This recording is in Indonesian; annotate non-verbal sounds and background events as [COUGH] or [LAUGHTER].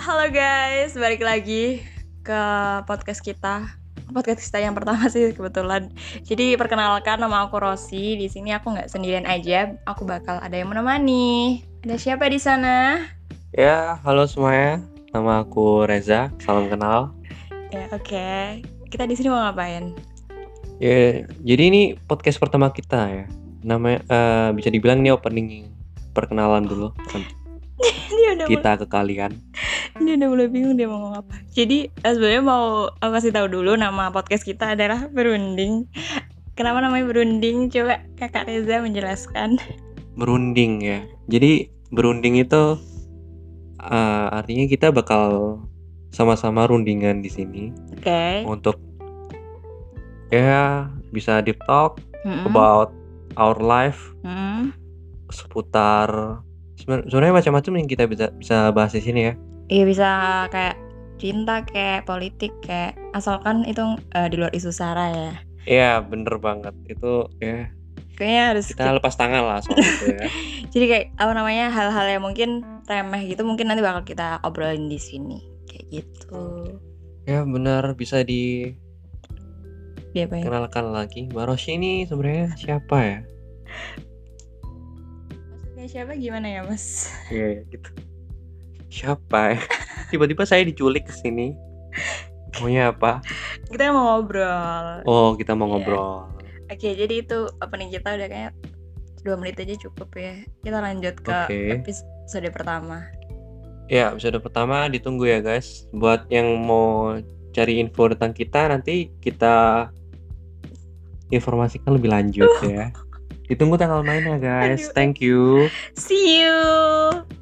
Halo guys, balik lagi ke podcast kita. Podcast kita yang pertama sih kebetulan. Jadi perkenalkan nama aku Rosi. Di sini aku nggak sendirian aja. Aku bakal ada yang menemani. Ada siapa di sana? Ya, halo semuanya. Nama aku Reza. Salam kenal. Ya oke. Kita di sini mau ngapain? Ya, jadi ini podcast pertama kita ya. Namanya eh, bisa dibilang ini opening perkenalan dulu [LAUGHS] Dia udah kita ke kalian. Dia udah mulai bingung dia mau ngomong apa. Jadi eh, sebenarnya mau aku kasih tahu dulu nama podcast kita adalah Berunding. Kenapa namanya Berunding? Coba Kakak Reza menjelaskan. Berunding ya. Jadi berunding itu eh, artinya kita bakal sama-sama rundingan di sini Oke. untuk ya bisa deep talk Mm-mm. about our life Mm-mm. seputar seben- sebenarnya macam-macam yang kita bisa bisa bahas di sini ya. Iya bisa kayak cinta kayak politik kayak asalkan itu eh, di luar isu sara ya. Iya, bener banget. Itu ya Kayaknya harus kita lepas tangan lah soal itu ya. [LAUGHS] jadi kayak apa namanya hal-hal yang mungkin remeh gitu mungkin nanti bakal kita obrolin di sini kayak gitu. ya benar bisa ya? dikenalkan lagi. Mbak Roshi ini sebenarnya siapa ya? Maksudnya siapa gimana ya mas? Iya gitu. Siapa ya? [LAUGHS] Tiba-tiba saya diculik ke sini. Maunya apa? Kita mau ngobrol. Oh, kita mau Iya. ngobrol. Oke jadi itu opening kita udah kayak dua menit aja cukup ya. Kita lanjut ke Oke. episode pertama. Ya, episode pertama ditunggu ya, guys. Buat yang mau cari info tentang kita nanti kita informasikan lebih lanjut ya. Ditunggu tanggal mainnya, [LAUGHS] guys. Thank you. See you.